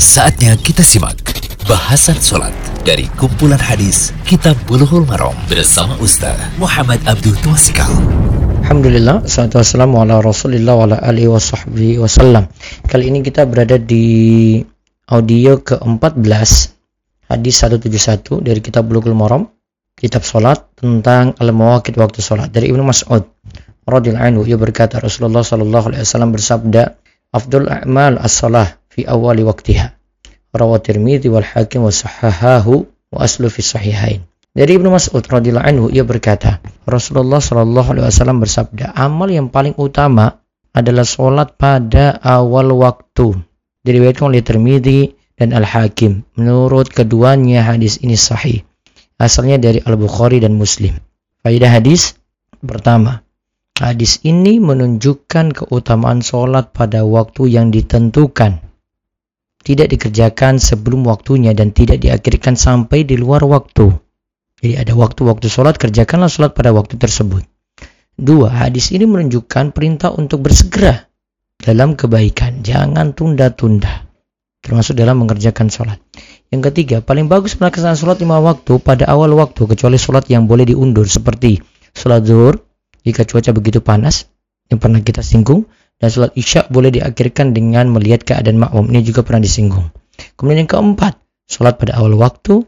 Saatnya kita simak bahasan sholat dari kumpulan hadis Kitab Bulughul Maram bersama Ustaz Muhammad Abdul Tuasikal. Alhamdulillah, salatu wassalamu ala rasulillah wa ala alihi wa sahbihi wasallam. Kali ini kita berada di audio ke-14 hadis 171 dari kitab Bulughul Maram, kitab salat tentang al-mawaqit waktu salat dari Ibnu Mas'ud radhiyallahu anhu ia berkata Rasulullah sallallahu alaihi wasallam bersabda, "Afdul a'mal as-salah fi awali waqtiha." Rawat Tirmidzi wal Hakim wa sahahahu wa aslu fi sahihain. Dari Ibnu Mas'ud radhiyallahu anhu ia berkata, Rasulullah shallallahu alaihi wasallam bersabda, amal yang paling utama adalah sholat pada awal waktu. Diriwayatkan oleh Tirmidzi dan Al-Hakim. Menurut keduanya hadis ini sahih. Asalnya dari Al-Bukhari dan Muslim. Faidah hadis pertama, hadis ini menunjukkan keutamaan sholat pada waktu yang ditentukan tidak dikerjakan sebelum waktunya dan tidak diakhirkan sampai di luar waktu. Jadi ada waktu-waktu sholat, kerjakanlah sholat pada waktu tersebut. Dua, hadis ini menunjukkan perintah untuk bersegera dalam kebaikan. Jangan tunda-tunda. Termasuk dalam mengerjakan sholat. Yang ketiga, paling bagus melaksanakan sholat lima waktu pada awal waktu. Kecuali sholat yang boleh diundur. Seperti sholat zuhur, jika cuaca begitu panas, yang pernah kita singgung dan sholat isya boleh diakhirkan dengan melihat keadaan makmum. Ini juga pernah disinggung. Kemudian yang keempat, sholat pada awal waktu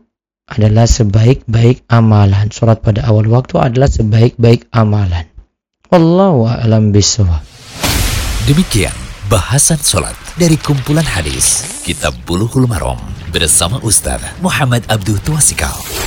adalah sebaik-baik amalan. Sholat pada awal waktu adalah sebaik-baik amalan. Wallahu a'lam bishawab. Demikian bahasan sholat dari kumpulan hadis Kitab Bulughul Maram bersama Ustaz Muhammad Abdul Tuasikal.